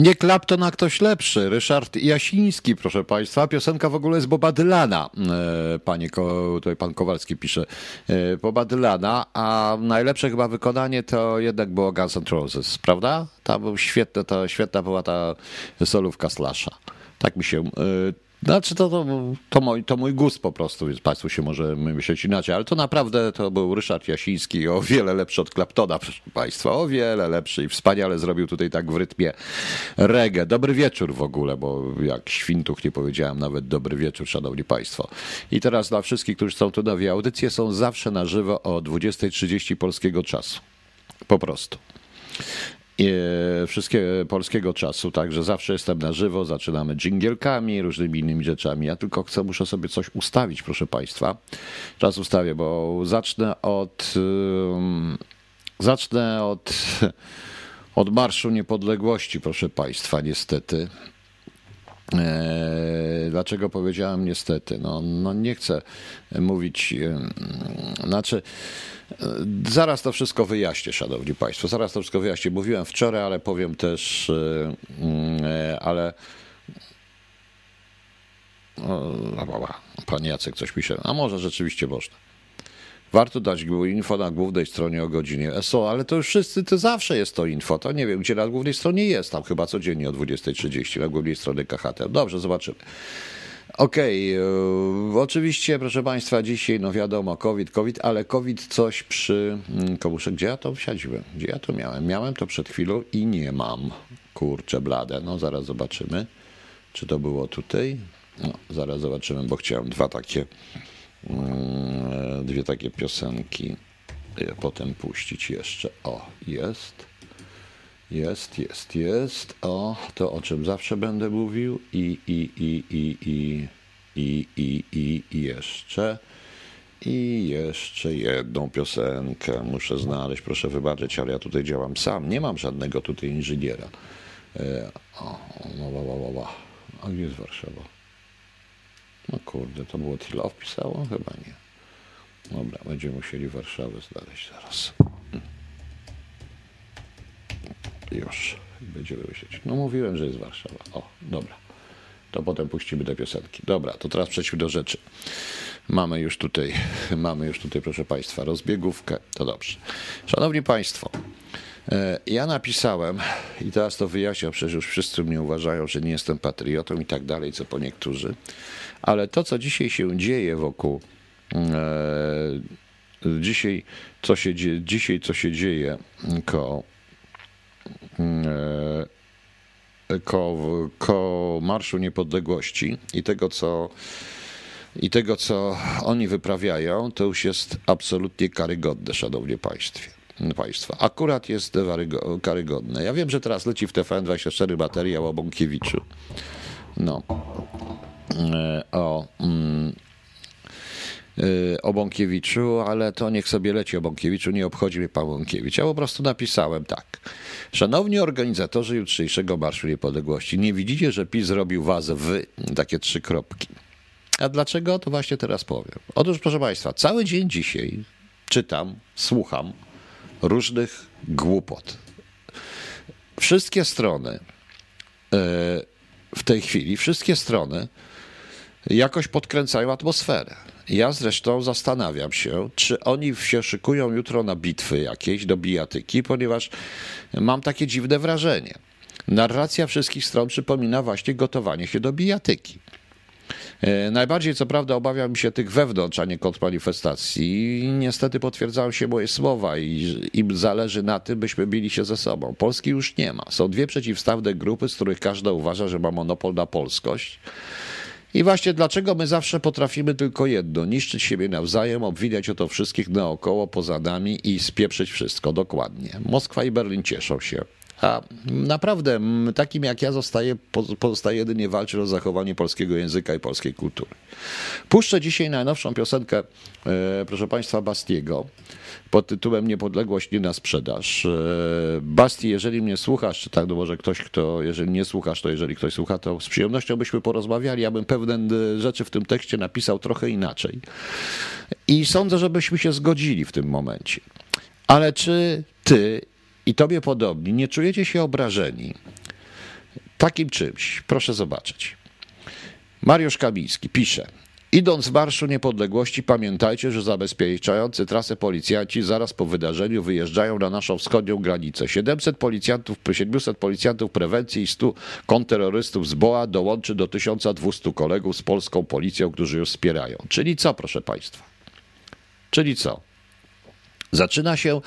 Nie Clapton, a ktoś lepszy. Ryszard Jasiński, proszę Państwa. Piosenka w ogóle jest Boba Dylana. E, panie, tutaj pan Kowalski pisze. E, Boba Dylana, a najlepsze chyba wykonanie to jednak było Guns N' Roses, prawda? Ta był świetna, ta, świetna była ta solówka Slasha. Tak mi się e, znaczy to, to, to, mój, to mój gust po prostu, więc Państwu się może myśleć inaczej, ale to naprawdę to był Ryszard Jasiński, o wiele lepszy od Claptona, proszę Państwa, o wiele lepszy i wspaniale zrobił tutaj tak w rytmie reggae. Dobry wieczór w ogóle, bo jak świntuch nie powiedziałem nawet dobry wieczór, Szanowni Państwo. I teraz dla wszystkich, którzy są tu nowi, audycje są zawsze na żywo o 20.30 polskiego czasu. Po prostu wszystkie polskiego czasu, także zawsze jestem na żywo, zaczynamy dżingielkami, różnymi innymi rzeczami. Ja tylko chcę, muszę sobie coś ustawić, proszę Państwa. Czas ustawię, bo zacznę od zacznę od od Marszu Niepodległości, proszę Państwa, niestety. E, dlaczego powiedziałem niestety? No, no nie chcę mówić, znaczy E, zaraz to wszystko wyjaśnię, szanowni państwo. Zaraz to wszystko wyjaśnię. Mówiłem wczoraj, ale powiem też, e, mm, e, ale. Pan Jacek coś pisze. A może rzeczywiście można. Warto dać info na głównej stronie o godzinie SO, ale to już wszyscy, to zawsze jest to info. To nie wiem, gdzie na głównej stronie jest, tam chyba codziennie o 20.30 na głównej stronie KHT. Dobrze, zobaczymy. Okej, okay. E, oczywiście, proszę Państwa, dzisiaj, no wiadomo, COVID, COVID, ale COVID coś przy mm, komusze. Gdzie ja to wsadziłem? Gdzie ja to miałem? Miałem to przed chwilą i nie mam. Kurczę, blade. No, zaraz zobaczymy, czy to było tutaj. No, zaraz zobaczymy, bo chciałem dwa takie, dwie takie piosenki e, potem puścić jeszcze. O, jest. Jest, jest, jest. O, to o czym zawsze będę mówił. I, i, i, i, i, i, i, i, i jeszcze. I jeszcze jedną piosenkę muszę znaleźć. Proszę wybaczyć, ale ja tutaj działam sam. Nie mam żadnego tutaj inżyniera. E, o, no, wa, wa, wa, wa. A gdzie jest Warszawa? No kurde, to było Tila wpisało? Chyba nie. Dobra, będziemy musieli Warszawę znaleźć zaraz. Już będziemy myśleć. No mówiłem, że jest Warszawa. O, dobra. To potem puścimy te piosenki. Dobra, to teraz przejdźmy do rzeczy. Mamy już tutaj, mamy już tutaj, proszę Państwa, rozbiegówkę. To dobrze. Szanowni Państwo, ja napisałem, i teraz to wyjaśniam, przecież już wszyscy mnie uważają, że nie jestem patriotą i tak dalej, co po niektórzy, ale to, co dzisiaj się dzieje wokół, e, dzisiaj, co się, dzisiaj, co się dzieje koło E, ko, ko Marszu Niepodległości i tego, co i tego, co oni wyprawiają, to już jest absolutnie karygodne, szanowni państwie. Państwa. Akurat jest karygodne. Ja wiem, że teraz leci w TVN24 materiał o Bąkiewiczu. No. E, o, mm, Y, o Bąkiewiczu, ale to niech sobie leci o Bąkiewiczu, nie obchodzi mnie pan Bąkiewicz. Ja po prostu napisałem tak. Szanowni organizatorzy jutrzejszego Marszu Niepodległości, nie widzicie, że PiS zrobił was w takie trzy kropki. A dlaczego? To właśnie teraz powiem. Otóż, proszę Państwa, cały dzień dzisiaj czytam, słucham różnych głupot. Wszystkie strony y, w tej chwili, wszystkie strony jakoś podkręcają atmosferę. Ja zresztą zastanawiam się, czy oni się szykują jutro na bitwy jakieś do bijatyki, ponieważ mam takie dziwne wrażenie. Narracja wszystkich stron przypomina właśnie gotowanie się do bijatyki. E, najbardziej, co prawda, obawiam się tych wewnątrz, a nie kontrmanifestacji. Niestety potwierdzają się moje słowa i im zależy na tym, byśmy bili się ze sobą. Polski już nie ma. Są dwie przeciwstawne grupy, z których każda uważa, że ma monopol na polskość. I właśnie dlaczego my zawsze potrafimy tylko jedno, niszczyć siebie nawzajem, obwiniać o to wszystkich naokoło, poza nami i spieprzyć wszystko dokładnie. Moskwa i Berlin cieszą się. A naprawdę takim jak ja zostaje, pozostaje jedynie walczyć o zachowanie polskiego języka i polskiej kultury. Puszczę dzisiaj najnowszą piosenkę, e, proszę Państwa, Bastiego pod tytułem Niepodległość nie na sprzedaż. E, Basti, jeżeli mnie słuchasz, czy tak, no może ktoś, kto, jeżeli nie słuchasz, to jeżeli ktoś słucha, to z przyjemnością byśmy porozmawiali. Ja bym pewne rzeczy w tym tekście napisał trochę inaczej. I sądzę, żebyśmy się zgodzili w tym momencie. Ale czy ty i tobie podobni nie czujecie się obrażeni, takim czymś, proszę zobaczyć. Mariusz Kamiński pisze. Idąc w Marszu Niepodległości, pamiętajcie, że zabezpieczający trasę policjanci zaraz po wydarzeniu wyjeżdżają na naszą wschodnią granicę. 700 policjantów, 700 policjantów prewencji i 100 konterrorystów z BOA dołączy do 1200 kolegów z polską policją, którzy już wspierają. Czyli co, proszę Państwa? Czyli co? Zaczyna się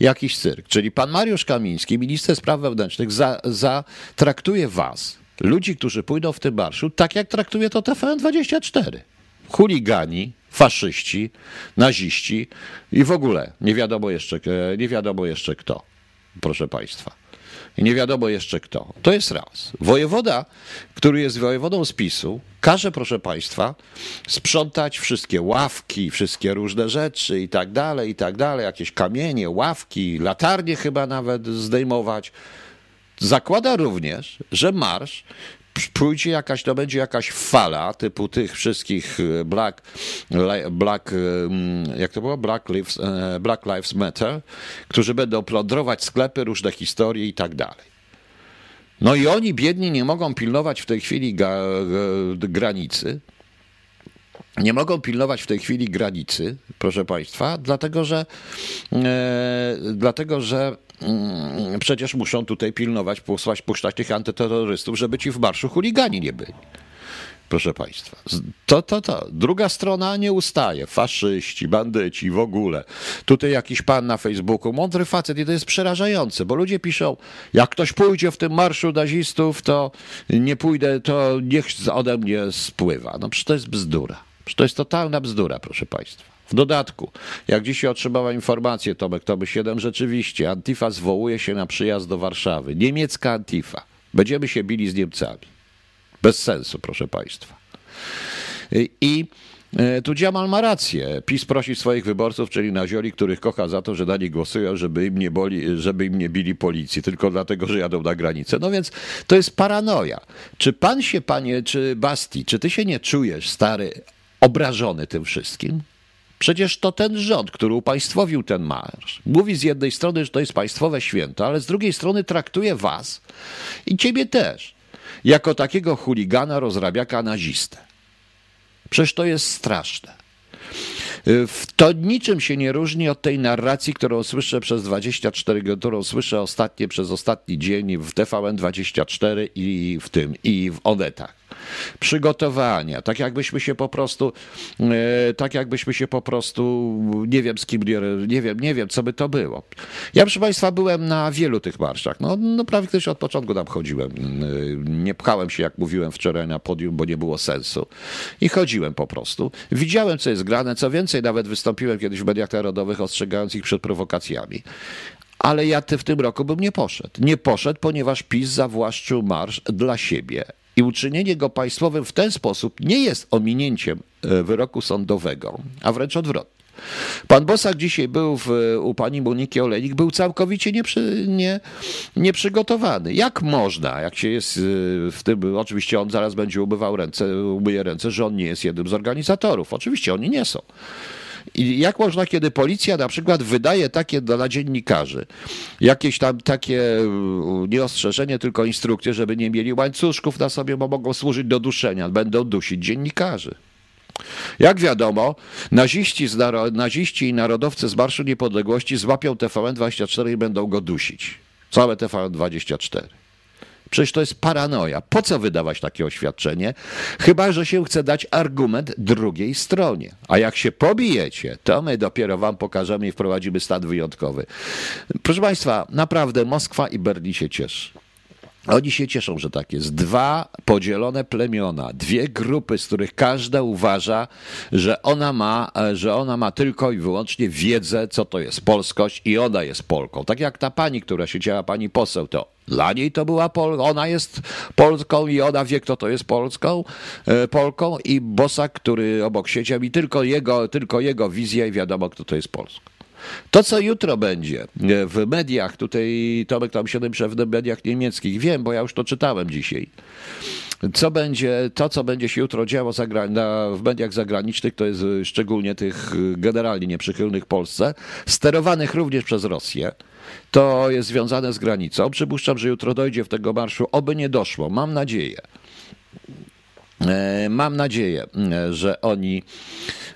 jakiś cyrk. Czyli pan Mariusz Kamiński, minister spraw wewnętrznych, zatraktuje za was, ludzi, którzy pójdą w tym marszu, tak jak traktuje to TVN24 chuligani, faszyści, naziści i w ogóle nie wiadomo jeszcze, nie wiadomo jeszcze kto, proszę Państwa. I nie wiadomo jeszcze kto. To jest raz. Wojewoda, który jest wojewodą spisu, każe, proszę Państwa, sprzątać wszystkie ławki, wszystkie różne rzeczy i tak dalej, i tak dalej, jakieś kamienie, ławki, latarnie chyba nawet zdejmować. Zakłada również, że marsz pójdzie jakaś, to będzie jakaś fala typu tych wszystkich e, Black, black e, jak to było? Black Lives, e, black Lives Matter, którzy będą plądrować sklepy, różne historie i tak dalej. No i oni, biedni, nie mogą pilnować w tej chwili ga, granicy. Nie mogą pilnować w tej chwili granicy, proszę Państwa, dlatego że, e, dlatego, że przecież muszą tutaj pilnować, posłać, puszczać tych antyterrorystów, żeby ci w marszu chuligani nie byli. Proszę Państwa, to, to, to. Druga strona nie ustaje. Faszyści, bandyci, w ogóle. Tutaj jakiś pan na Facebooku, mądry facet i to jest przerażające, bo ludzie piszą, jak ktoś pójdzie w tym marszu nazistów, to nie pójdę, to niech ode mnie spływa. No przecież to jest bzdura. Przecież to jest totalna bzdura, proszę Państwa. W dodatku, jak dzisiaj otrzymała informację Tomek Tomy 7, rzeczywiście Antifa zwołuje się na przyjazd do Warszawy. Niemiecka Antifa. Będziemy się bili z Niemcami. Bez sensu, proszę Państwa. I e, tu Dziamal ma rację. PiS prosi swoich wyborców, czyli nazioli, których kocha za to, że na nich głosują, żeby im, nie boli, żeby im nie bili policji, tylko dlatego, że jadą na granicę. No więc to jest paranoja. Czy pan się, panie, czy Basti, czy ty się nie czujesz, stary, obrażony tym wszystkim? Przecież to ten rząd, który upaństwowił ten marsz, mówi z jednej strony, że to jest państwowe święto, ale z drugiej strony traktuje was i ciebie też jako takiego chuligana, rozrabiaka, nazistę. Przecież to jest straszne. To niczym się nie różni od tej narracji, którą słyszę przez 24, którą słyszę ostatnie, przez ostatni dzień w TVN24 i w tym, i w Odetach przygotowania, tak jakbyśmy się po prostu, e, tak jakbyśmy się po prostu, nie wiem z kim, nie wiem, nie wiem, co by to było. Ja, proszę Państwa, byłem na wielu tych marszach. No, no prawie ktoś od początku tam chodziłem. E, nie pchałem się, jak mówiłem wczoraj na podium, bo nie było sensu. I chodziłem po prostu. Widziałem, co jest grane. Co więcej, nawet wystąpiłem kiedyś w mediach narodowych, ostrzegając ich przed prowokacjami ale ja w tym roku bym nie poszedł. Nie poszedł, ponieważ PiS zawłaszczył marsz dla siebie i uczynienie go państwowym w ten sposób nie jest ominięciem e, wyroku sądowego, a wręcz odwrotnie. Pan Bosak dzisiaj był w, u pani Moniki Olejnik, był całkowicie nieprzy, nie, nieprzygotowany. Jak można, jak się jest e, w tym, oczywiście on zaraz będzie umywał ręce, umyje ręce, że on nie jest jednym z organizatorów. Oczywiście oni nie są. I jak można, kiedy policja na przykład wydaje takie dla dziennikarzy, jakieś tam takie mm, nie ostrzeżenie, tylko instrukcje, żeby nie mieli łańcuszków na sobie, bo mogą służyć do duszenia, będą dusić dziennikarzy. Jak wiadomo, naziści, naziści i narodowcy z Marszu Niepodległości złapią TVN24 i będą go dusić. Całe TVN24. Przecież to jest paranoja. Po co wydawać takie oświadczenie? Chyba, że się chce dać argument drugiej stronie. A jak się pobijecie, to my dopiero wam pokażemy i wprowadzimy stan wyjątkowy. Proszę Państwa, naprawdę Moskwa i Berlin się cieszy. Oni się cieszą, że tak jest. Dwa podzielone plemiona, dwie grupy, z których każda uważa, że ona ma, że ona ma tylko i wyłącznie wiedzę, co to jest polskość i ona jest Polką. Tak jak ta pani, która siedziała, pani poseł, to dla niej to była Polka, ona jest Polską i ona wie, kto to jest Polską, e, Polką i Bosak, który obok siedział i tylko jego, tylko jego wizja i wiadomo, kto to jest Polską. To, co jutro będzie e, w mediach, tutaj Tomek tam się w mediach niemieckich, wiem, bo ja już to czytałem dzisiaj. co będzie, to co będzie się jutro działo w mediach zagranicznych, to jest szczególnie tych generalnie nieprzychylnych Polsce, sterowanych również przez Rosję. To jest związane z granicą. Przypuszczam, że jutro dojdzie w tego marszu, oby nie doszło. Mam nadzieję. E, mam nadzieję, e, że oni,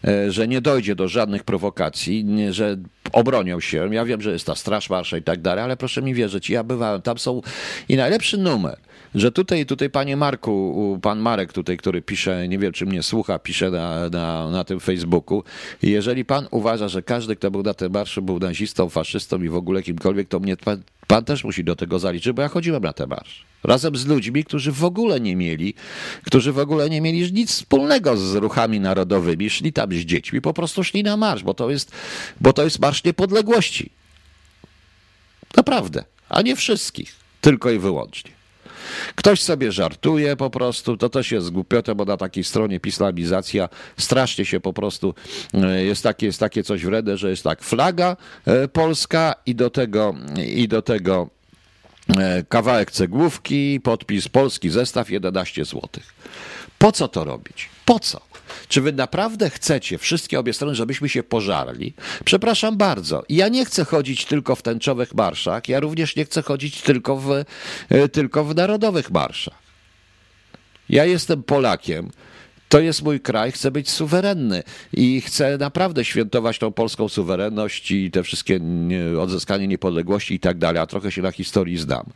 e, że nie dojdzie do żadnych prowokacji, że obronią się. Ja wiem, że jest ta Straż Marsza i tak dalej, ale proszę mi wierzyć, ja bywałem, tam są i najlepszy numer że tutaj, tutaj panie Marku, pan Marek tutaj, który pisze, nie wiem czy mnie słucha, pisze na, na, na tym Facebooku, jeżeli pan uważa, że każdy, kto był na tym marszu był nazistą, faszystą i w ogóle kimkolwiek, to mnie pan, pan też musi do tego zaliczyć, bo ja chodziłem na ten marsz. Razem z ludźmi, którzy w ogóle nie mieli, którzy w ogóle nie mieli nic wspólnego z ruchami narodowymi, szli tam z dziećmi, po prostu szli na marsz, bo to jest, bo to jest marsz niepodległości. Naprawdę, a nie wszystkich, tylko i wyłącznie. Ktoś sobie żartuje po prostu, to też jest głupiote, bo na takiej stronie pislamizacja strasznie się po prostu, e, jest takie, jest takie coś wredne, że jest tak, flaga e, polska i do tego, i do tego e, kawałek cegłówki, podpis polski zestaw 11 zł. Po co to robić? Po co? Czy wy naprawdę chcecie, wszystkie obie strony, żebyśmy się pożarli? Przepraszam bardzo. Ja nie chcę chodzić tylko w tęczowych marszach, ja również nie chcę chodzić tylko w, e, tylko w narodowych marszach. Ja jestem Polakiem to jest mój kraj, chcę być suwerenny i chcę naprawdę świętować tą polską suwerenność i te wszystkie odzyskanie niepodległości i tak dalej, a trochę się na historii znam.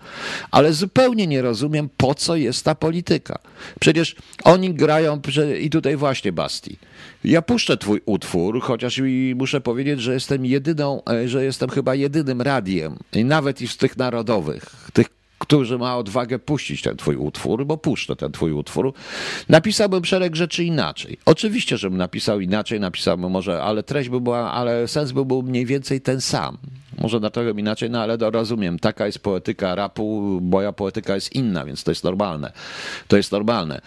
Ale zupełnie nie rozumiem, po co jest ta polityka. Przecież oni grają, i tutaj właśnie Basti. Ja puszczę twój utwór, chociaż i muszę powiedzieć, że jestem jedyną, e, że jestem chyba jedynym radiem, nawet i z tych narodowych, tych którzy ma odwagę puścić ten twój utwór, bo puszczę ten twój utwór, napisałbym szereg rzeczy inaczej. Oczywiście, żebym napisał inaczej, napisałbym może, ale treść by była, ale sens by był mniej więcej ten sam. Może dlatego inaczej, no ale rozumiem, taka jest poetyka rapu, moja poetyka jest inna, więc to jest normalne. To jest normalne.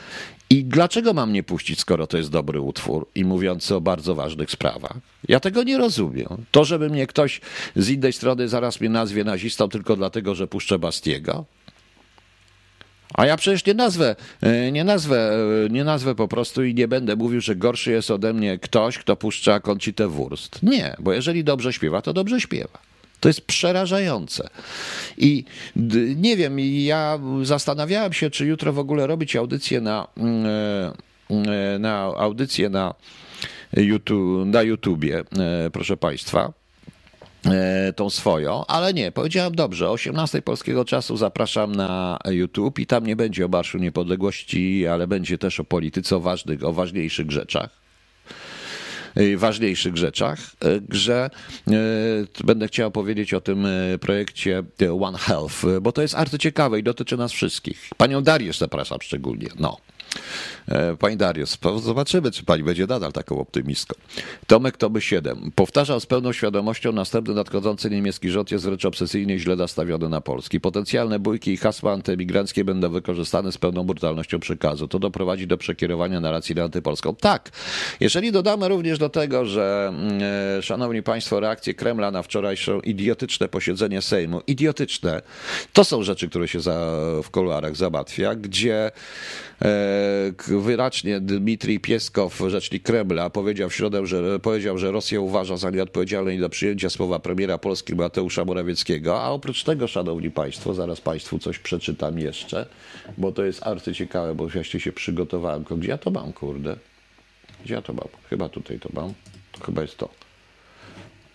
I dlaczego mam nie puścić, skoro to jest dobry utwór i mówiący o bardzo ważnych sprawach? Ja tego nie rozumiem. To, żeby mnie ktoś z innej strony zaraz mnie nazwie nazistą tylko dlatego, że puszczę Bastiego? A ja przecież nie nazwę, e, nie nazwę, e, nie nazwę po prostu i nie będę mówił, że gorszy jest ode mnie ktoś, kto puszcza Concitę Wurst. Nie, bo jeżeli dobrze śpiewa, to dobrze śpiewa. To jest przerażające. I nie wiem, ja zastanawiałem się, czy jutro w ogóle robić audycję na, mm, e, na audycję na, YouTube, na YouTubie, e, proszę Państwa e, tą swoją, ale nie, powiedziałem dobrze, o 18 polskiego czasu zapraszam na YouTube i tam nie będzie o Marszu Niepodległości, ale będzie też o polityce, o ważnych, o ważniejszych rzeczach. Y, ważniejszych rzeczach, y, że y, będę chciał powiedzieć o tym projekcie One Health, bo to jest arcyciekawe i dotyczy nas wszystkich. Panią Darię zapraszam szczególnie. No. E, pani Darius, zobaczymy, czy pani będzie nadal taką optymistką. Tomek Toby 7. Powtarzam z pełną świadomością, następny nadchodzący niemiecki rząd jest wręcz obsesyjnie źle nastawiony na Polski. Potencjalne bójki i hasła antyemigranckie będą wykorzystane z pełną brutalnością przekazu. To doprowadzi do przekierowania narracji na antypolską. Tak, jeżeli dodamy również do tego, że, mm, e, szanowni państwo, reakcje Kremla na wczorajsze idiotyczne posiedzenie Sejmu, idiotyczne, to są rzeczy, które się za, w kuluarach załatwia, gdzie wyraźnie Dmitrij Pieskow, rzecznik Kremla, powiedział w środę, że, powiedział, że Rosja uważa za nieodpowiedzialne do przyjęcia słowa premiera Polski Mateusza Morawieckiego, a oprócz tego, szanowni państwo, zaraz państwu coś przeczytam jeszcze, bo to jest arcyciekawe, bo właśnie się przygotowałem. Gdzie ja to mam, kurde? Gdzie ja to mam? Chyba tutaj to mam. To chyba jest to.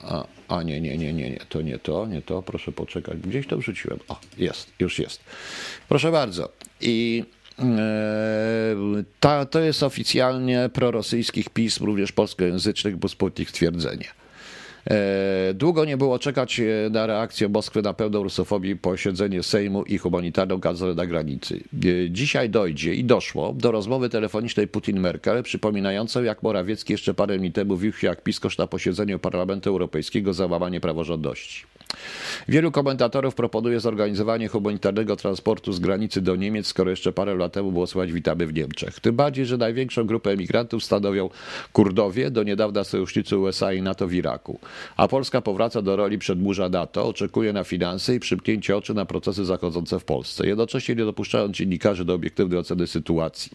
A, a nie, nie, nie, nie, nie, to nie to, nie to, proszę poczekać. Gdzieś to wrzuciłem. O, jest, już jest. Proszę bardzo. I E, ta, to jest oficjalnie prorosyjskich pism, również polskojęzycznych, bo Sputnik stwierdzenie. E, długo nie było czekać e, na reakcję Moskwy na pełną rusofobii posiedzenie Sejmu i humanitarną gazę na granicy. Dzisiaj dojdzie i doszło do rozmowy telefonicznej Putin-Merkel, przypominającej jak Morawiecki jeszcze parę dni temu wił się jak piskosz na posiedzeniu Parlamentu Europejskiego za łamanie praworządności. Wielu komentatorów proponuje zorganizowanie humanitarnego transportu z granicy do Niemiec, skoro jeszcze parę lat temu było słychać witamy w Niemczech. Tym bardziej, że największą grupę emigrantów stanowią Kurdowie, do niedawna sojusznicy USA i NATO w Iraku. A Polska powraca do roli przedmurza NATO, oczekuje na finanse i przymknięcie oczy na procesy zachodzące w Polsce, jednocześnie nie dopuszczając dziennikarzy do obiektywnej oceny sytuacji.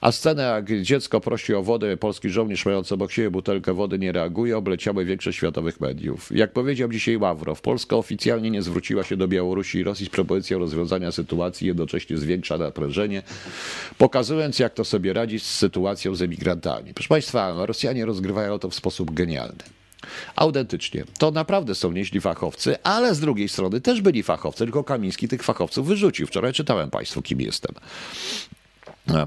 A scena, jak dziecko prosi o wodę, polski żołnierz mający obok siebie butelkę wody nie reaguje, obleciały większość światowych mediów. Jak powiedział dzisiaj Ławrow, Polska oficjalnie nie zwróciła się do Białorusi i Rosji z propozycją rozwiązania sytuacji, jednocześnie zwiększa naprężenie, pokazując, jak to sobie radzi z sytuacją z emigrantami. Proszę Państwa, Rosjanie rozgrywają to w sposób genialny. Autentycznie. To naprawdę są nieźli fachowcy, ale z drugiej strony też byli fachowcy, tylko Kamiński tych fachowców wyrzucił. Wczoraj czytałem Państwu, kim jestem.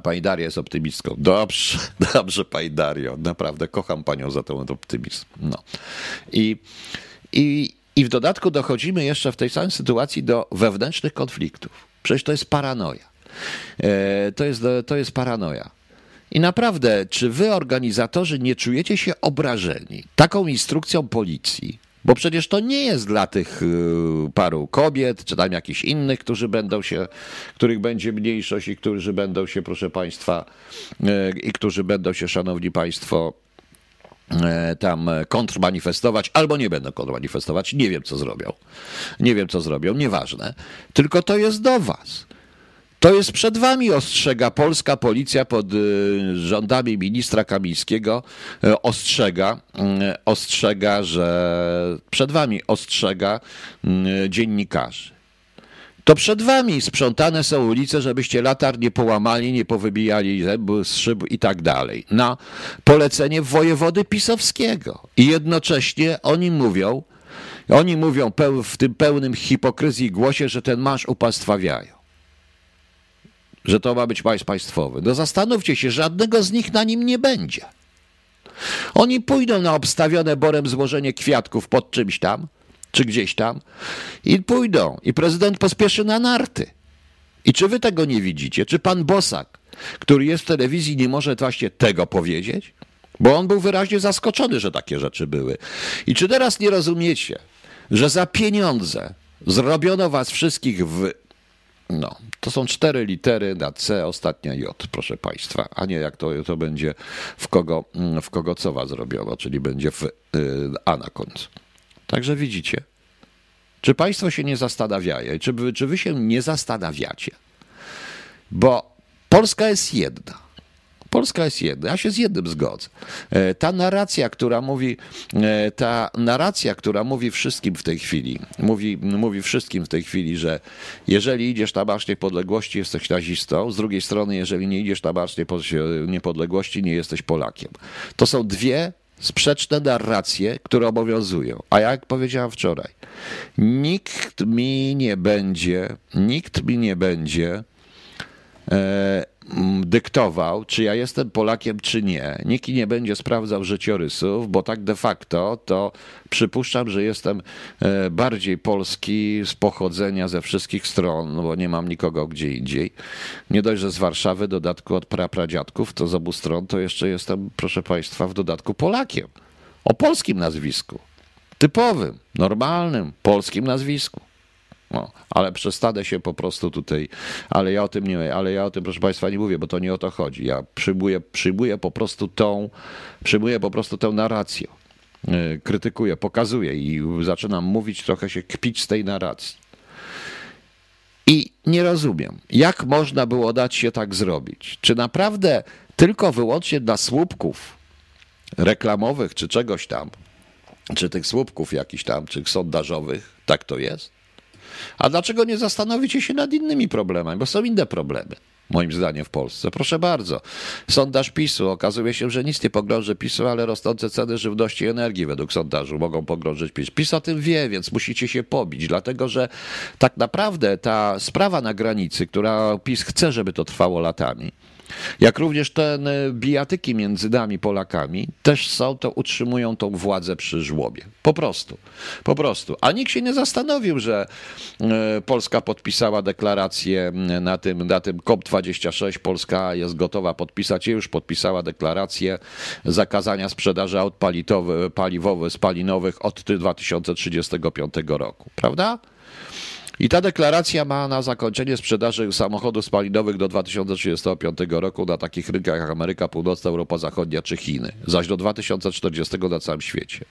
Pani Daria jest optymistką. Dobrze, dobrze, pani Dario. Naprawdę kocham panią za ten optymizm. No. I, i, I w dodatku dochodzimy jeszcze w tej samej sytuacji do wewnętrznych konfliktów. Przecież to jest paranoja. E, to, jest, to jest paranoja. I naprawdę, czy wy, organizatorzy, nie czujecie się obrażeni taką instrukcją policji? Bo przecież to nie jest dla tych y, paru kobiet, czy tam jakichś innych, którzy będą się, których będzie mniejszość i którzy będą się, proszę Państwa, i którzy będą się, Szanowni Państwo, tam kontrmanifestować, albo nie będą kontrmanifestować. Nie wiem, co zrobią. Nie wiem, co zrobią, nieważne. Tylko to jest do Was. To jest przed wami, ostrzega polska policja pod y, rządami ministra Kamińskiego, ostrzega, ostrzega, że przed wami ostrzega dziennikarzy. To przed wami sprzątane są ulice, żebyście latar nie połamali, nie powybijali z szyb i tak dalej. Na polecenie wojewody pisowskiego. I jednocześnie oni mówią, oni mówią w tym pełnym hipokryzji głosie, że ten marsz upastwawiają że to ma być państw państwowy. No zastanówcie się, żadnego z nich na nim nie będzie. Oni pójdą na obstawione borem złożenie kwiatków pod czymś tam, czy gdzieś tam i pójdą. I prezydent pospieszy na narty. I czy wy tego nie widzicie? Czy pan Bosak, który jest w telewizji, nie może właśnie tego powiedzieć? Bo on był wyraźnie zaskoczony, że takie rzeczy były. I czy teraz nie rozumiecie, że za pieniądze zrobiono was wszystkich w no, to są cztery litery na C, ostatnia J, proszę Państwa, a nie jak to, to będzie w kogo, w kogo cowa zrobiono, czyli będzie w y, A na końcu. Także widzicie, czy Państwo się nie zastanawiają, czy czy wy się nie zastanawiacie? Bo Polska jest jedna. Polska jest jedna. Ja się z jednym zgodzę. E, ta narracja, która mówi, e, ta narracja, która mówi wszystkim w tej chwili, mówi, mówi wszystkim w tej chwili, że jeżeli idziesz na Marsz Niepodległości, jesteś nazistą, z drugiej strony, jeżeli nie idziesz na Marsz Niepodległości, nie jesteś Polakiem. To są dwie sprzeczne narracje, które obowiązują. A jak powiedziałem wczoraj, nikt mi nie będzie, nikt mi nie będzie e, dyktował, czy ja jestem Polakiem, czy nie. Nikt nie będzie sprawdzał życiorysów, bo tak de facto to przypuszczam, że jestem e, bardziej polski z pochodzenia ze wszystkich stron, bo nie mam nikogo gdzie indziej. Nie dość, że z Warszawy, dodatku od prapradziadków, to z obu stron, to jeszcze jestem, proszę Państwa, w dodatku Polakiem. O polskim nazwisku. Typowym, normalnym, polskim nazwisku. No, ale przestanę się po prostu tutaj, ale ja o tym nie, ale ja o tym, proszę Państwa, nie mówię, bo to nie o to chodzi. Ja przyjmuję, przyjmuję po prostu tą, przyjmuję po prostu tę narrację. E, krytykuję, pokazuję i zaczynam mówić, trochę się kpić z tej narracji. I nie rozumiem, jak można było dać się tak zrobić? Czy naprawdę tylko wyłącznie dla słupków reklamowych, czy czegoś tam, czy tych słupków jakichś tam, czy sondażowych, tak to jest? A dlaczego nie zastanowicie się nad innymi problemami? Bo są inne problemy moim zdaniem w Polsce. Proszę bardzo. Sondaż PiSu. Okazuje się, że nic nie pogrąży PiSu, ale rosnące ceny żywności i energii według sondażu mogą pogrążyć PiS. PiS o tym wie, więc musicie się pobić, dlatego że tak naprawdę ta sprawa na granicy, która PiS chce, żeby to trwało latami, jak również te bijatyki między nami, Polakami, też są, to utrzymują tą władzę przy żłobie. Po prostu. Po prostu. A nikt się nie zastanowił, że e, Polska podpisała deklarację na tym, na tym COP26. Polska jest gotowa podpisać, już podpisała deklarację zakazania sprzedaży aut paliwowych, spalinowych od 2035 roku. Prawda? I ta deklaracja ma na zakończenie sprzedaży samochodów spalinowych do 2035 roku na takich rynkach jak Ameryka Północna, Europa Zachodnia czy Chiny, zaś do 2040 na całym świecie.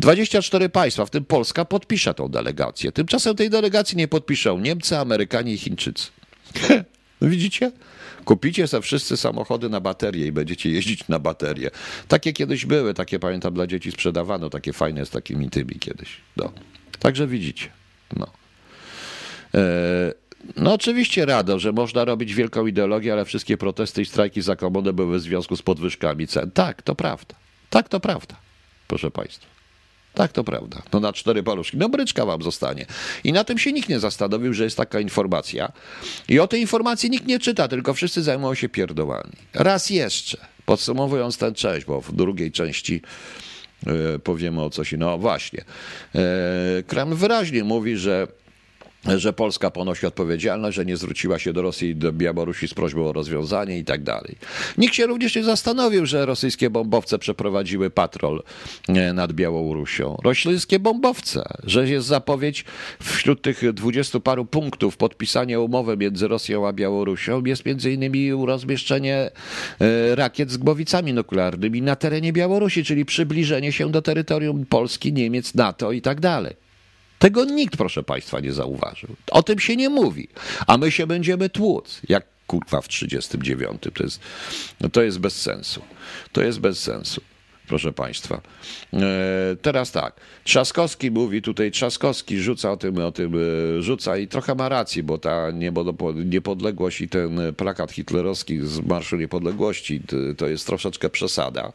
24 państwa, w tym Polska, podpisze tą delegację. Tymczasem tej delegacji nie podpiszą Niemcy, Amerykanie i Chińczycy. Widzicie? Kupicie sobie wszyscy samochody na baterie i będziecie jeździć na baterie. Takie kiedyś były, takie pamiętam dla dzieci sprzedawano, takie fajne z takimi tymi kiedyś. No. Także widzicie. No. E, no oczywiście rado, że można robić wielką ideologię, ale wszystkie protesty i strajki za komunę były w związku z podwyżkami cen. Tak, to prawda. Tak, to prawda, proszę Państwa. Tak, to prawda. No na cztery paluszki. No bryczka wam zostanie. I na tym się nikt nie zastanowił, że jest taka informacja. I o tej informacji nikt nie czyta, tylko wszyscy zajmują się pierdołami. Raz jeszcze, podsumowując tę część, bo w drugiej części yy, powiemy o coś. No właśnie. Yy, Kreml wyraźnie mówi, że że Polska ponosi odpowiedzialność, że nie zwróciła się do Rosji i do Białorusi z prośbą o rozwiązanie i tak dalej. Nikt się również nie zastanowił, że rosyjskie bombowce przeprowadziły patrol e, nad Białorusią. Rosyjskie bombowce, że jest zapowiedź wśród tych dwudziestu paru punktów podpisania umowy między Rosją a Białorusią jest między innymi rozmieszczenie e, rakiet z głowicami nuklearnymi na terenie Białorusi, czyli przybliżenie się do terytorium Polski, Niemiec, NATO i tak dalej. Tego nikt, proszę Państwa, nie zauważył. O tym się nie mówi. A my się będziemy tłuc, jak kurwa w 39. To jest, no to jest bez sensu. To jest bez sensu proszę Państwa. E, teraz tak, Trzaskowski mówi tutaj, Trzaskowski rzuca o tym, o tym e, rzuca i trochę ma rację, bo ta niepodległość i ten plakat hitlerowski z Marszu Niepodległości to jest troszeczkę przesada.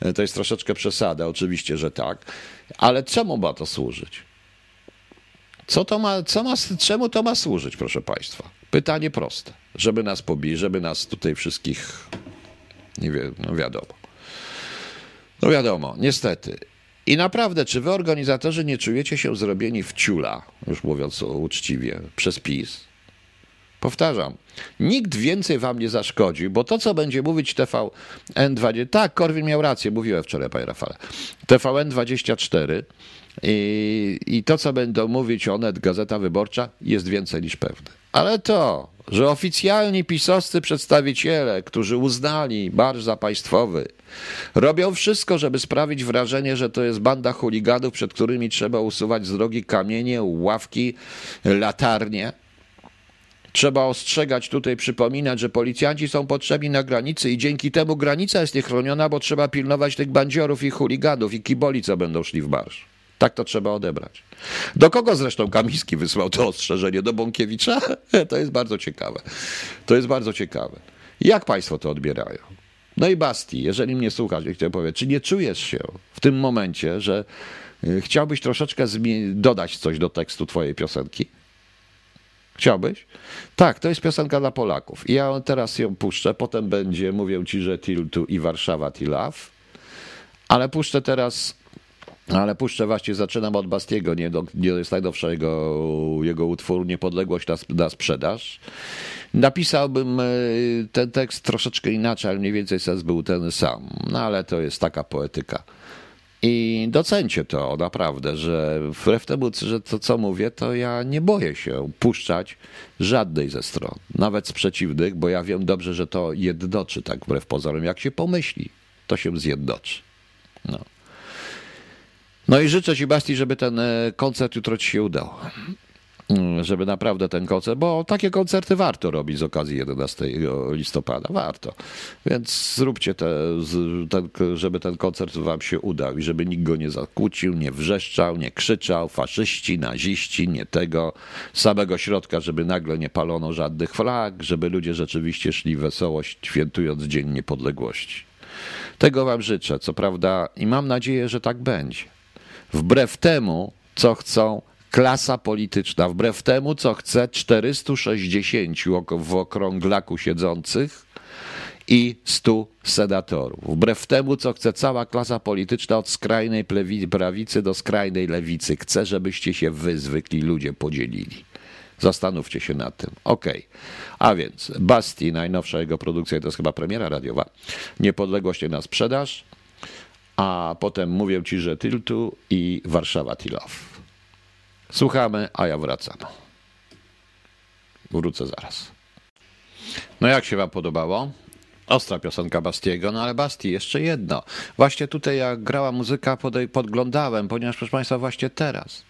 E, to jest troszeczkę przesada, oczywiście, że tak, ale czemu ma to służyć? Co to ma, co ma, czemu to ma służyć, proszę Państwa? Pytanie proste. Żeby nas pobić, żeby nas tutaj wszystkich, nie wiem, no wiadomo. No wiadomo, niestety. I naprawdę, czy wy organizatorzy nie czujecie się zrobieni w ciula, już mówiąc uczciwie, przez PiS? Powtarzam, nikt więcej wam nie zaszkodzi, bo to, co będzie mówić TVN20, tak, Korwin miał rację, mówiłem wczoraj, panie Rafale, TVN24 i, I to, co będą mówić Onet, Gazeta Wyborcza, jest więcej niż pewne. Ale to, że oficjalni pisowscy przedstawiciele, którzy uznali marsz za państwowy, robią wszystko, żeby sprawić wrażenie, że to jest banda chuliganów, przed którymi trzeba usuwać z drogi kamienie, ławki, latarnie. Trzeba ostrzegać tutaj, przypominać, że policjanci są potrzebni na granicy i dzięki temu granica jest niechroniona, bo trzeba pilnować tych bandziorów i chuliganów i kiboli, co będą szli w marsz. Tak to trzeba odebrać. Do kogo zresztą Kamiński wysłał to ostrzeżenie? Do Bąkiewicza? To jest bardzo ciekawe. To jest bardzo ciekawe. Jak państwo to odbierają? No i Basti, jeżeli mnie słuchasz, chciałem powiedzieć, czy nie czujesz się w tym momencie, że y, chciałbyś troszeczkę dodać coś do tekstu twojej piosenki? Chciałbyś? Tak, to jest piosenka dla Polaków. I ja teraz ją puszczę, potem będzie, mówię ci, że Till tu i Warszawa Till Love, ale puszczę teraz ale puszczę właśnie, zaczynam od Bastiego, nie, do, nie jest najnowszego jego utworu Niepodległość na, na sprzedaż. Napisałbym e, ten tekst troszeczkę inaczej, ale mniej więcej sens był ten sam. No ale to jest taka poetyka. I docencie to naprawdę, że wbrew temu, że to co mówię, to ja nie boję się puszczać żadnej ze stron, nawet z przeciwnych, bo ja wiem dobrze, że to jednoczy tak wbrew pozorom. Jak się pomyśli, to się zjednoczy. No. No i życzę Ci, Basti, żeby ten e, koncert jutro Ci się udał. Mm, żeby naprawdę ten koncert, bo takie koncerty warto robić z okazji 11 listopada, warto. Więc zróbcie te, ten, żeby ten koncert Wam się udał i żeby nikt go nie zakłócił, nie wrzeszczał, nie krzyczał, faszyści, naziści, nie tego samego środka, żeby nagle nie palono żadnych flag, żeby ludzie rzeczywiście szli wesołość, świętując Dzień Niepodległości. Tego Wam życzę, co prawda, i mam nadzieję, że tak będzie wbrew temu, co chcą klasa polityczna, wbrew temu, co chce 460 w okrąglaku siedzących i 100 senatorów. Wbrew temu, co chce cała klasa polityczna od skrajnej prawicy do skrajnej lewicy. Chce, żebyście się wy, zwykli ludzie, podzielili. Zastanówcie się nad tym. Okej. Okay. A więc Basti, najnowsza jego produkcja, to jest chyba premiera radiowa. Niepodległość na sprzedaż. A potem mówię ci, że Tiltu i Warszawa Tilow. Słuchamy, a ja wracam. Wrócę zaraz. No jak się wam podobało? Ostra piosenka Bastiego, no ale Basti, jeszcze jedno. Właśnie tutaj jak grała muzyka, podglądałem, ponieważ proszę Państwa, właśnie teraz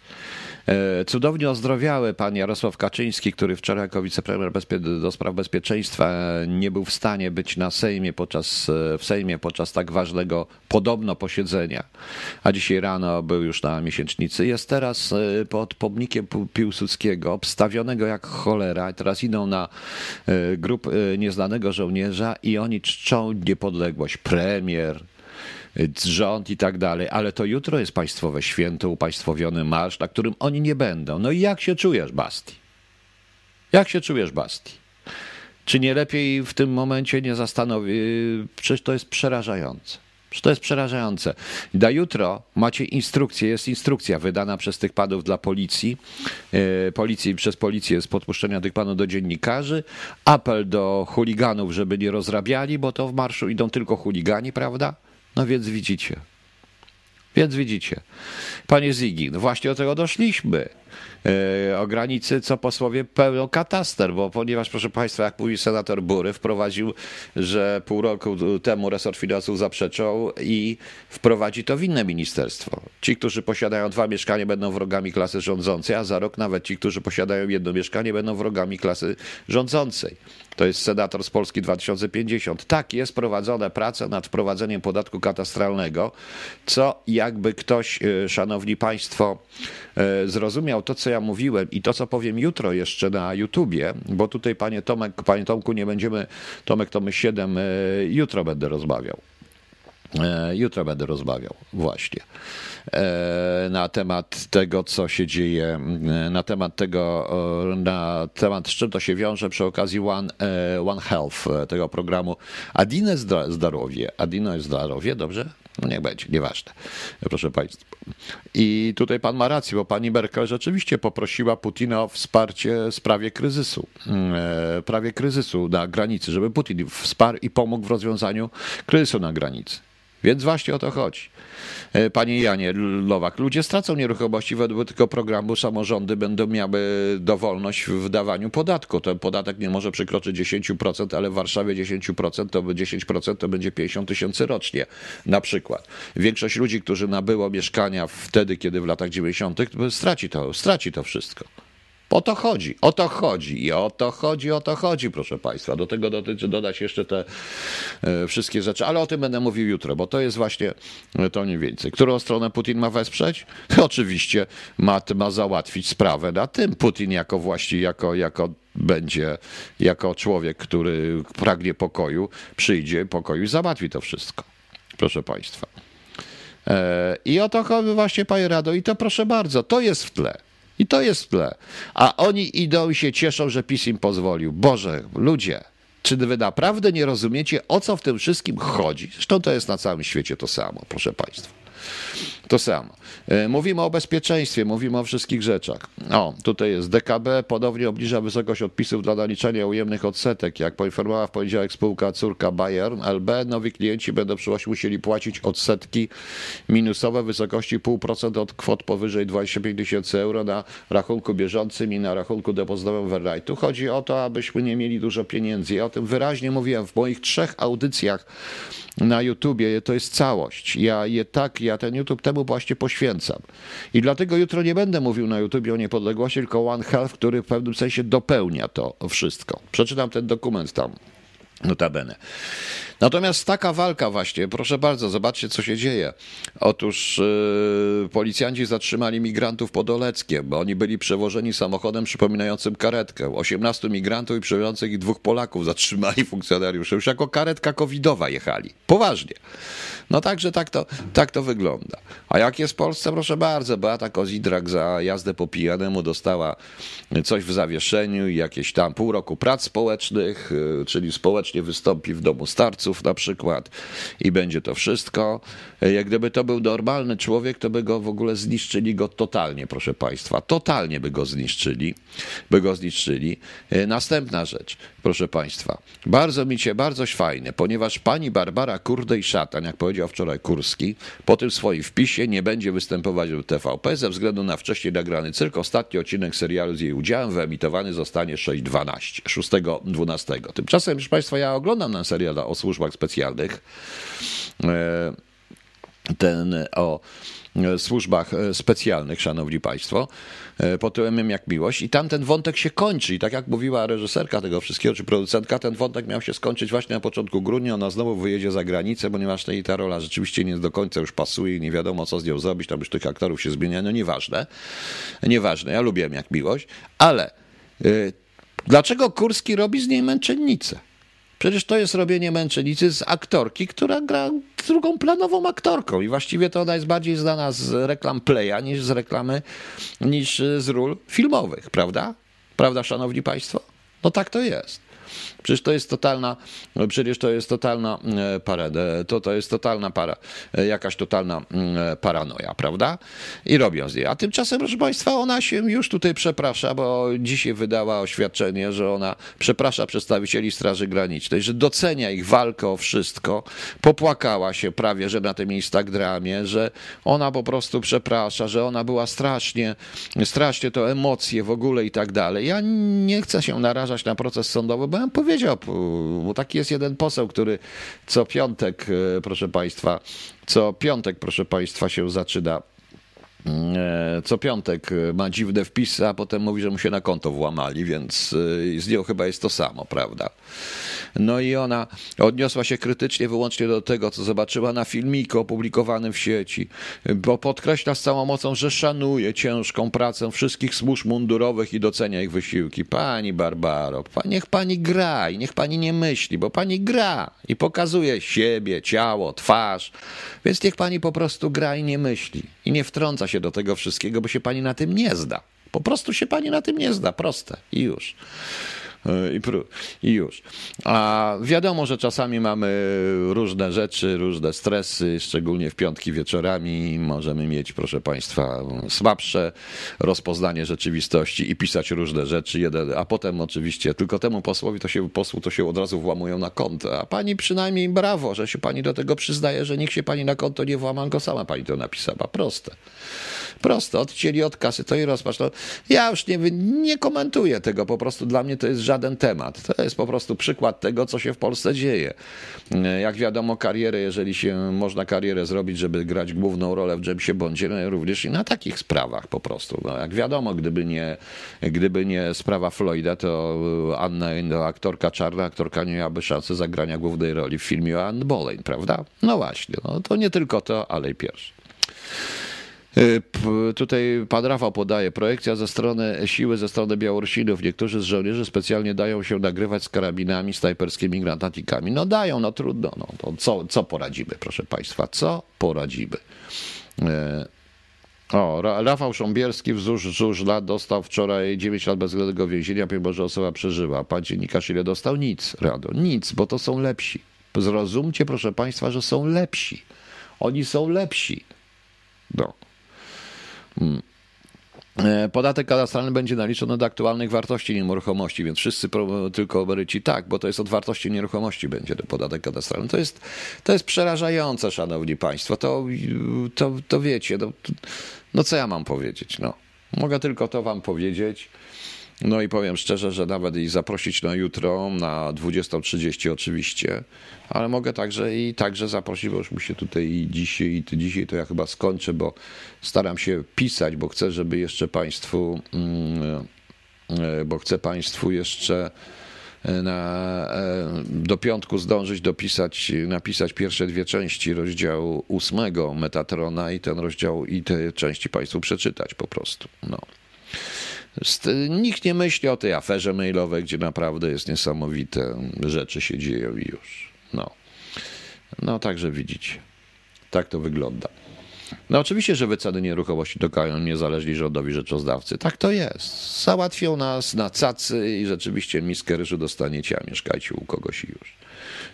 cudownie ozdrowiały pan Jarosław Kaczyński, który wczoraj jako wicepremier do spraw bezpieczeństwa e, nie był w stanie być na Sejmie podczas, e, w Sejmie podczas tak ważnego podobno posiedzenia, a dzisiaj rano był już na miesięcznicy. Jest teraz pod pomnikiem Piłsudskiego, obstawionego jak cholera. Teraz idą na grup nieznanego żołnierza i oni czczą niepodległość. Premier, rząd i tak dalej, ale to jutro jest państwowe święto, upaństwowiony marsz, na którym oni nie będą. No i jak się czujesz, Basti? Jak się czujesz, Basti? Czy nie lepiej w tym momencie nie zastanowić? Przecież to jest przerażające. Przecież to jest przerażające. Na jutro macie instrukcję, jest instrukcja wydana przez tych panów dla policji, e, policji przez policję z podpuszczenia tych panów do dziennikarzy, apel do chuliganów, żeby nie rozrabiali, bo to w marszu idą tylko chuligani, prawda? No więc widzicie. Więc widzicie. Panie Zigi, no właśnie do tego doszliśmy. E, o granicy, co posłowie pełną kataster, bo ponieważ, proszę Państwa, jak mówi senator Bury, wprowadził, że pół roku temu resort finansów zaprzeczał i wprowadzi to w inne ministerstwo. Ci, którzy posiadają dwa mieszkania, będą wrogami klasy rządzącej, a za rok nawet ci, którzy posiadają jedno mieszkanie, będą wrogami klasy rządzącej. To jest senator z Polski 2050. Tak, jest prowadzone prace nad wprowadzeniem podatku katastralnego, co jakby ktoś, e, szanowni państwo, e, zrozumiał to, co ja mówiłem i to, co powiem jutro jeszcze na YouTubie, bo tutaj, panie Tomek, panie Tomku, nie będziemy, Tomek to my 7, e, jutro będę rozmawiał. Jutro będę rozmawiał, właśnie. E, na temat tego, co się dzieje, e, na temat tego, na temat z czym to się wiąże przy okazji One, e, One Health, tego programu Adine Zdrowie. Adino jest zdrowie, dobrze? No niech będzie, nieważne, proszę Państwa. I tutaj pan ma rację, bo pani Merkel rzeczywiście poprosiła Putina o wsparcie w sprawie kryzysu, prawie kryzysu na granicy, żeby Putin wsparł i pomógł w rozwiązaniu kryzysu na granicy. Więc właśnie o to chodzi. E, panie Janie Lowak, ludzie stracą nieruchomości według tego programu, samorządy będą miały dowolność w dawaniu podatku. Ten podatek nie może przekroczyć 10%, ale w Warszawie 10% to 10% to będzie 50 tysięcy rocznie na przykład. Większość ludzi, którzy nabyło mieszkania wtedy, kiedy w latach 90., straci to, straci to wszystko. O to chodzi, o to chodzi i o to chodzi, o to chodzi, proszę Państwa. Do tego dotyczy dodać jeszcze te e, wszystkie rzeczy, ale o tym będę mówił jutro, bo to jest właśnie e, to mniej więcej. Którą stronę Putin ma wesprzeć? Oczywiście ma, ma załatwić sprawę na tym. Putin jako właści, jako, jako będzie, jako człowiek, który pragnie pokoju, przyjdzie pokoju i załatwi to wszystko. Proszę Państwa. E, I o to chodzi właśnie, Panie Rado, i to proszę bardzo, to jest w tle. I to jest w tle. A oni idą i się cieszą, że PiS im pozwolił. Boże, ludzie, czy wy naprawdę nie rozumiecie, o co w tym wszystkim chodzi? Zresztą to jest na całym świecie to samo, proszę Państwa. To samo. E, mówimy o bezpieczeństwie, mówimy o wszystkich rzeczach. O, tutaj jest DKB, ponownie obniża wysokość odpisów dla naliczania ujemnych odsetek. Jak poinformowała w poniedziałek spółka córka Bayern LB, nowi klienci będą przyszłości musieli płacić odsetki minusowe w wysokości 0,5% od kwot powyżej 25 tysięcy euro na rachunku bieżącym i na rachunku depozytowym w Tu chodzi o to, abyśmy nie mieli dużo pieniędzy. Ja o tym wyraźnie mówiłem w moich trzech audycjach na YouTubie. To jest całość. Ja je tak, ja ten YouTube temu właśnie poświęcam. I dlatego jutro nie będę mówił na YouTubie o niepodległości, tylko One Health, który w pewnym sensie dopełnia to wszystko. Przeczytam ten dokument tam. Notabene. Natomiast taka walka właśnie, proszę bardzo, zobaczcie co się dzieje. Otóż yy, policjanci zatrzymali migrantów pod Oleckiem, bo oni byli przewożeni samochodem przypominającym karetkę. 18 migrantów i przewożących ich dwóch Polaków zatrzymali funkcjonariusze. Już jako karetka covidowa jechali. Poważnie. No także tak to, tak to wygląda. A jak jest w Polsce, proszę bardzo, Beata Kozidrak za jazdę po pijanemu dostała coś w zawieszeniu i jakieś tam pół roku prac społecznych, y, czyli społecznie wystąpi w domu starców na przykład i będzie to wszystko. Jak gdyby to był normalny człowiek, to by go w ogóle zniszczyli go totalnie, proszę Państwa. Totalnie by go zniszczyli, by go zniszczyli. Y, następna rzecz, proszę Państwa. Bardzo mi się, bardzo fajne, ponieważ pani Barbara Kurdej Szatan, jak powiedział wczoraj Kurski, po tym swoim wpisie nie będzie występować w TVP ze względu na wcześniej nagrany cyrk. Ostatni odcinek serialu z jej udziałem wyemitowany zostanie 6.12, 6.12. Tymczasem, proszę Państwa, ja oglądam na serial o służbach specjalnych. E, ten o służbach e, specjalnych, szanowni państwo, e, pod tytułem jak miłość. I tam ten wątek się kończy. I tak jak mówiła reżyserka tego wszystkiego, czy producentka, ten wątek miał się skończyć właśnie na początku grudnia, ona znowu wyjedzie za granicę, ponieważ tej ta rola rzeczywiście nie do końca już pasuje i nie wiadomo co z nią zrobić, tam już tych aktorów się zmienia, no nieważne, nieważne, ja lubiłem jak miłość, ale dlaczego Kurski robi z niej męczennicę? Przecież to jest robienie męczennicy z aktorki, która gra drugą planową aktorką i właściwie to ona jest bardziej znana z reklam Playa niż z reklamy, niż z ról filmowych, prawda? Prawda, szanowni państwo? No tak to jest. Przecież to jest totalna, przecież to jest totalna e, para, to, to jest totalna para, e, jakaś totalna mm, paranoja, prawda? I robią z niej. A tymczasem, proszę Państwa, ona się już tutaj przeprasza, bo dzisiaj wydała oświadczenie, że ona przeprasza przedstawicieli Straży Granicznej, że docenia ich walkę o wszystko. Popłakała się prawie, że na tym Instagramie, że ona po prostu przeprasza, że ona była strasznie, strasznie to emocje w ogóle i tak dalej. Ja nie chcę się narażać na proces sądowy, bo ja powiedział, bo taki jest jeden poseł, który co piątek, e, proszę Państwa, co piątek, proszę Państwa, się zaczyna co piątek ma dziwne wpisy, a potem mówi, że mu się na konto włamali, więc e, z nią chyba jest to samo, prawda? No i ona odniosła się krytycznie wyłącznie do tego, co zobaczyła na filmiku opublikowanym w sieci, bo podkreśla z całą mocą, że szanuje ciężką pracę wszystkich służb mundurowych i docenia ich wysiłki. Pani Barbaro, niech pani gra i niech pani nie myśli, bo pani gra i pokazuje siebie, ciało, twarz, więc niech pani po prostu gra i nie myśli i nie wtrąca się do tego wszystkiego, bo się pani na tym nie zda. Po prostu się pani na tym nie zda, proste i już. I, I już. A wiadomo, że czasami mamy różne rzeczy, różne stresy, szczególnie w piątki wieczorami możemy mieć, proszę Państwa, słabsze rozpoznanie rzeczywistości i pisać różne rzeczy, a potem oczywiście tylko temu posłowi to się, posłu to się od razu włamują na konto. A pani przynajmniej brawo, że się pani do tego przyznaje, że nikt się pani na konto nie włama, tylko sama pani to napisała. Proste. Proste. Odcięli od kasy, to i rozpacz. To ja już nie, nie komentuję tego, po prostu dla mnie to jest żaden temat. To jest po prostu przykład tego, co się w Polsce dzieje. Jak wiadomo, karierę, jeżeli się można karierę zrobić, żeby grać główną rolę w Jamesie Bondzie, no również i na takich sprawach po prostu. No, jak wiadomo, gdyby nie, gdyby nie sprawa Floyda, to Anna, no, aktorka czarna, aktorka nie miałaby szansy zagrania głównej roli w filmie o Anne Boleyn, prawda? No właśnie, no, to nie tylko to, ale i pierwszy. Y, tutaj pan Rafał podaje projekcja ze strony siły, ze strony Białorusinów. Niektórzy z żołnierzy specjalnie dają się nagrywać z karabinami snajperskimi granatikami. No dają, no trudno. No, to co, co poradzimy, proszę państwa? Co poradzimy? Y, o, Rafał Sząbierski wzdłuż, wzdłuż lat dostał wczoraj 9 lat bezwzględnego więzienia, mimo że osoba przeżywa. Pan dziennikarz ile dostał? Nic, Rado, nic, bo to są lepsi. Zrozumcie, proszę Państwa, że są lepsi. Oni są lepsi. No. Hmm. E, podatek kadastralny będzie naliczony do aktualnych wartości nieruchomości, więc wszyscy tylko emeryci tak, bo to jest od wartości nieruchomości będzie ten podatek kadastralny. To jest, to jest przerażające, szanowni państwo. To, to, to wiecie, no, no co ja mam powiedzieć? No, mogę tylko to wam powiedzieć. No i powiem szczerze, że nawet ich zaprosić na jutro, na 20.30 oczywiście, ale mogę także i także zaprosić, bo już mi się tutaj i dzisiaj, i dzisiaj to ja chyba skończę, bo staram się pisać, bo chcę, żeby jeszcze Państwu, mm, e, bo chcę Państwu jeszcze e, na, e, do piątku zdążyć dopisać, napisać pierwsze dwie części rozdziału ósmego Metatrona i ten rozdział i te części Państwu przeczytać po prostu. No. Nikt nie myśli o tej aferze mailowej, gdzie naprawdę jest niesamowite rzeczy się dzieją i już. No, no także widzicie. Tak to wygląda. No oczywiście, że wyceny nieruchomości dokają niezależni rządowi rzeczozdawcy. Tak to jest. Załatwią nas na cacy i rzeczywiście miskę ryżu dostaniecie, a mieszkajcie u kogoś i już.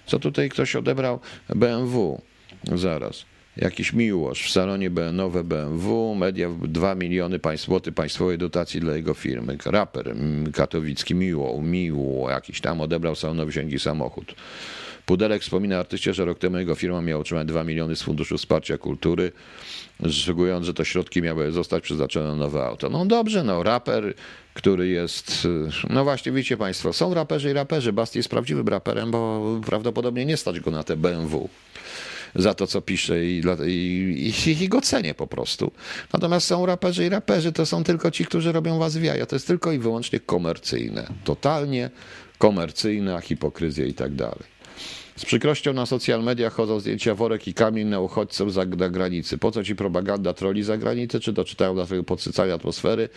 Co tutaj ktoś odebrał? BMW. Zaraz. Jakiś miłość w salonie nowe BMW, media 2 miliony złotych państwowej dotacji dla jego firmy. Raper katowicki Miło, Miło, jakiś tam odebrał salonowi sięgi samochód. Pudelek wspomina artyście, że rok temu jego firma miała otrzymać 2 miliony z Funduszu Wsparcia Kultury, szykując, że to środki miały zostać przeznaczone na nowe auto. No dobrze, no raper, który jest, no właśnie wiecie Państwo, są raperzy i raperzy. Basti jest prawdziwym raperem, bo prawdopodobnie nie stać go na te BMW za to, co pisze i, i, i, i go cenię po prostu. Natomiast są raperzy i raperzy, to są tylko ci, którzy robią was w jaja. To jest tylko i wyłącznie komercyjne. Totalnie komercyjna hipokryzja i tak dalej. Z przykrością na social mediach chodzą zdjęcia worek i kamień na uchodźców za granicy. Po co ci propaganda troli za granicę? Czy doczytają dla tego podsycania atmosfery?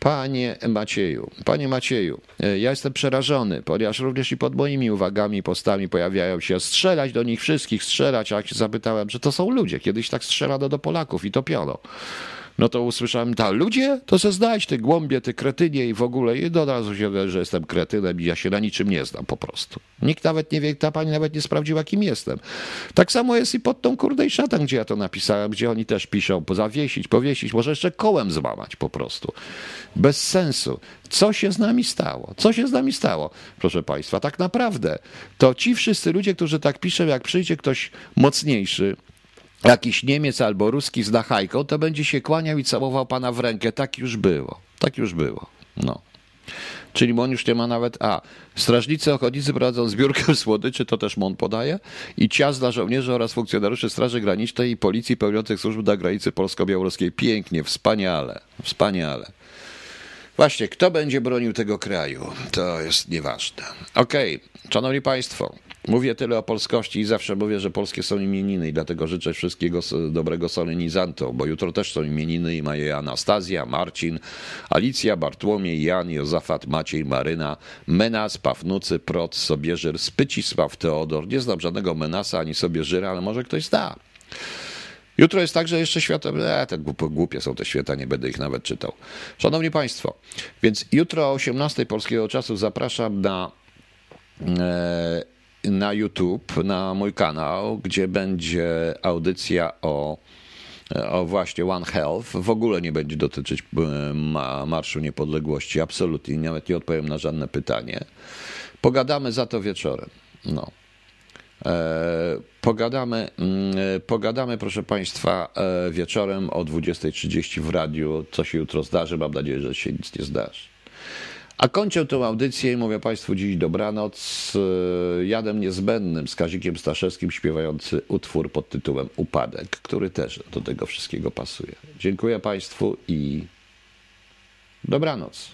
Panie Macieju, panie Macieju, e, ja jestem przerażony, ponieważ również i pod moimi uwagami postami pojawiają się strzelać do nich wszystkich, strzelać, a jak się zapytałem, że to są ludzie. Kiedyś tak strzelano do Polaków i topiono no to usłyszałem, ta ludzie, to se znajdź, ty głąbie, ty kretynie i w ogóle. I od razu się że jestem kretynem i ja się na niczym nie znam po prostu. Nikt nawet nie wie, ta pani nawet nie sprawdziła, kim jestem. Tak samo jest i pod tą kurde i szatan, gdzie ja to napisałem, gdzie oni też piszą, zawiesić, powiesić, może jeszcze kołem złamać po prostu. Bez sensu. Co się z nami stało? Co się z nami stało? Proszę Państwa, tak naprawdę to ci wszyscy ludzie, którzy tak piszą, jak przyjdzie ktoś mocniejszy, jakiś Niemiec albo Ruski z nachajką, to będzie się kłaniał i całował pana w rękę. Tak już było. Tak już było. No. Czyli on już nie ma nawet. A, strażnicy ochotnicy prowadzą zbiórkę słodyczy, to też MON podaje, i ciast dla żołnierzy oraz funkcjonariuszy Straży Granicznej i Policji pełniących służb na granicy polsko-białoruskiej. Pięknie, wspaniale, wspaniale. Właśnie, kto będzie bronił tego kraju? To jest nieważne. Okej, okay. szanowni państwo, Mówię tyle o polskości i zawsze mówię, że polskie są imieniny i dlatego życzę wszystkiego dobrego solenizantom, bo jutro też są imieniny i mają Anastazja, Marcin, Alicja, Bartłomiej, Jan, Jozafat, Maciej, Maryna, Menas, Pafnucy, Prot, Sobieżyr, Spycisław, Teodor. Nie znam żadnego Menasa ani Sobieżyra, ale może ktoś zna. Jutro jest także jeszcze święto. E, te głupie są te święta, nie będę ich nawet czytał. Szanowni Państwo, więc jutro o 18 polskiego czasu zapraszam na e, na YouTube, na mój kanał, gdzie będzie audycja o, o właśnie One Health. W ogóle nie będzie dotyczyć e, Marszu Niepodległości, absolutnie, nawet nie odpowiem na żadne pytanie. Pogadamy za to wieczorem. No. E, pogadamy, mm, e, pogadamy, proszę Państwa, wieczorem o 20.30 w radiu, co się jutro zdarzy. Mam nadzieję, że się nic nie zdarzy. A kończę tę audycję i mówię Państwu dziś dobranoc e, Jadem Niezbędnym, z Kazikiem Staszewskim śpiewający utwór pod tytułem Upadek, który też do tego wszystkiego pasuje. Dziękuję Państwu i dobranoc.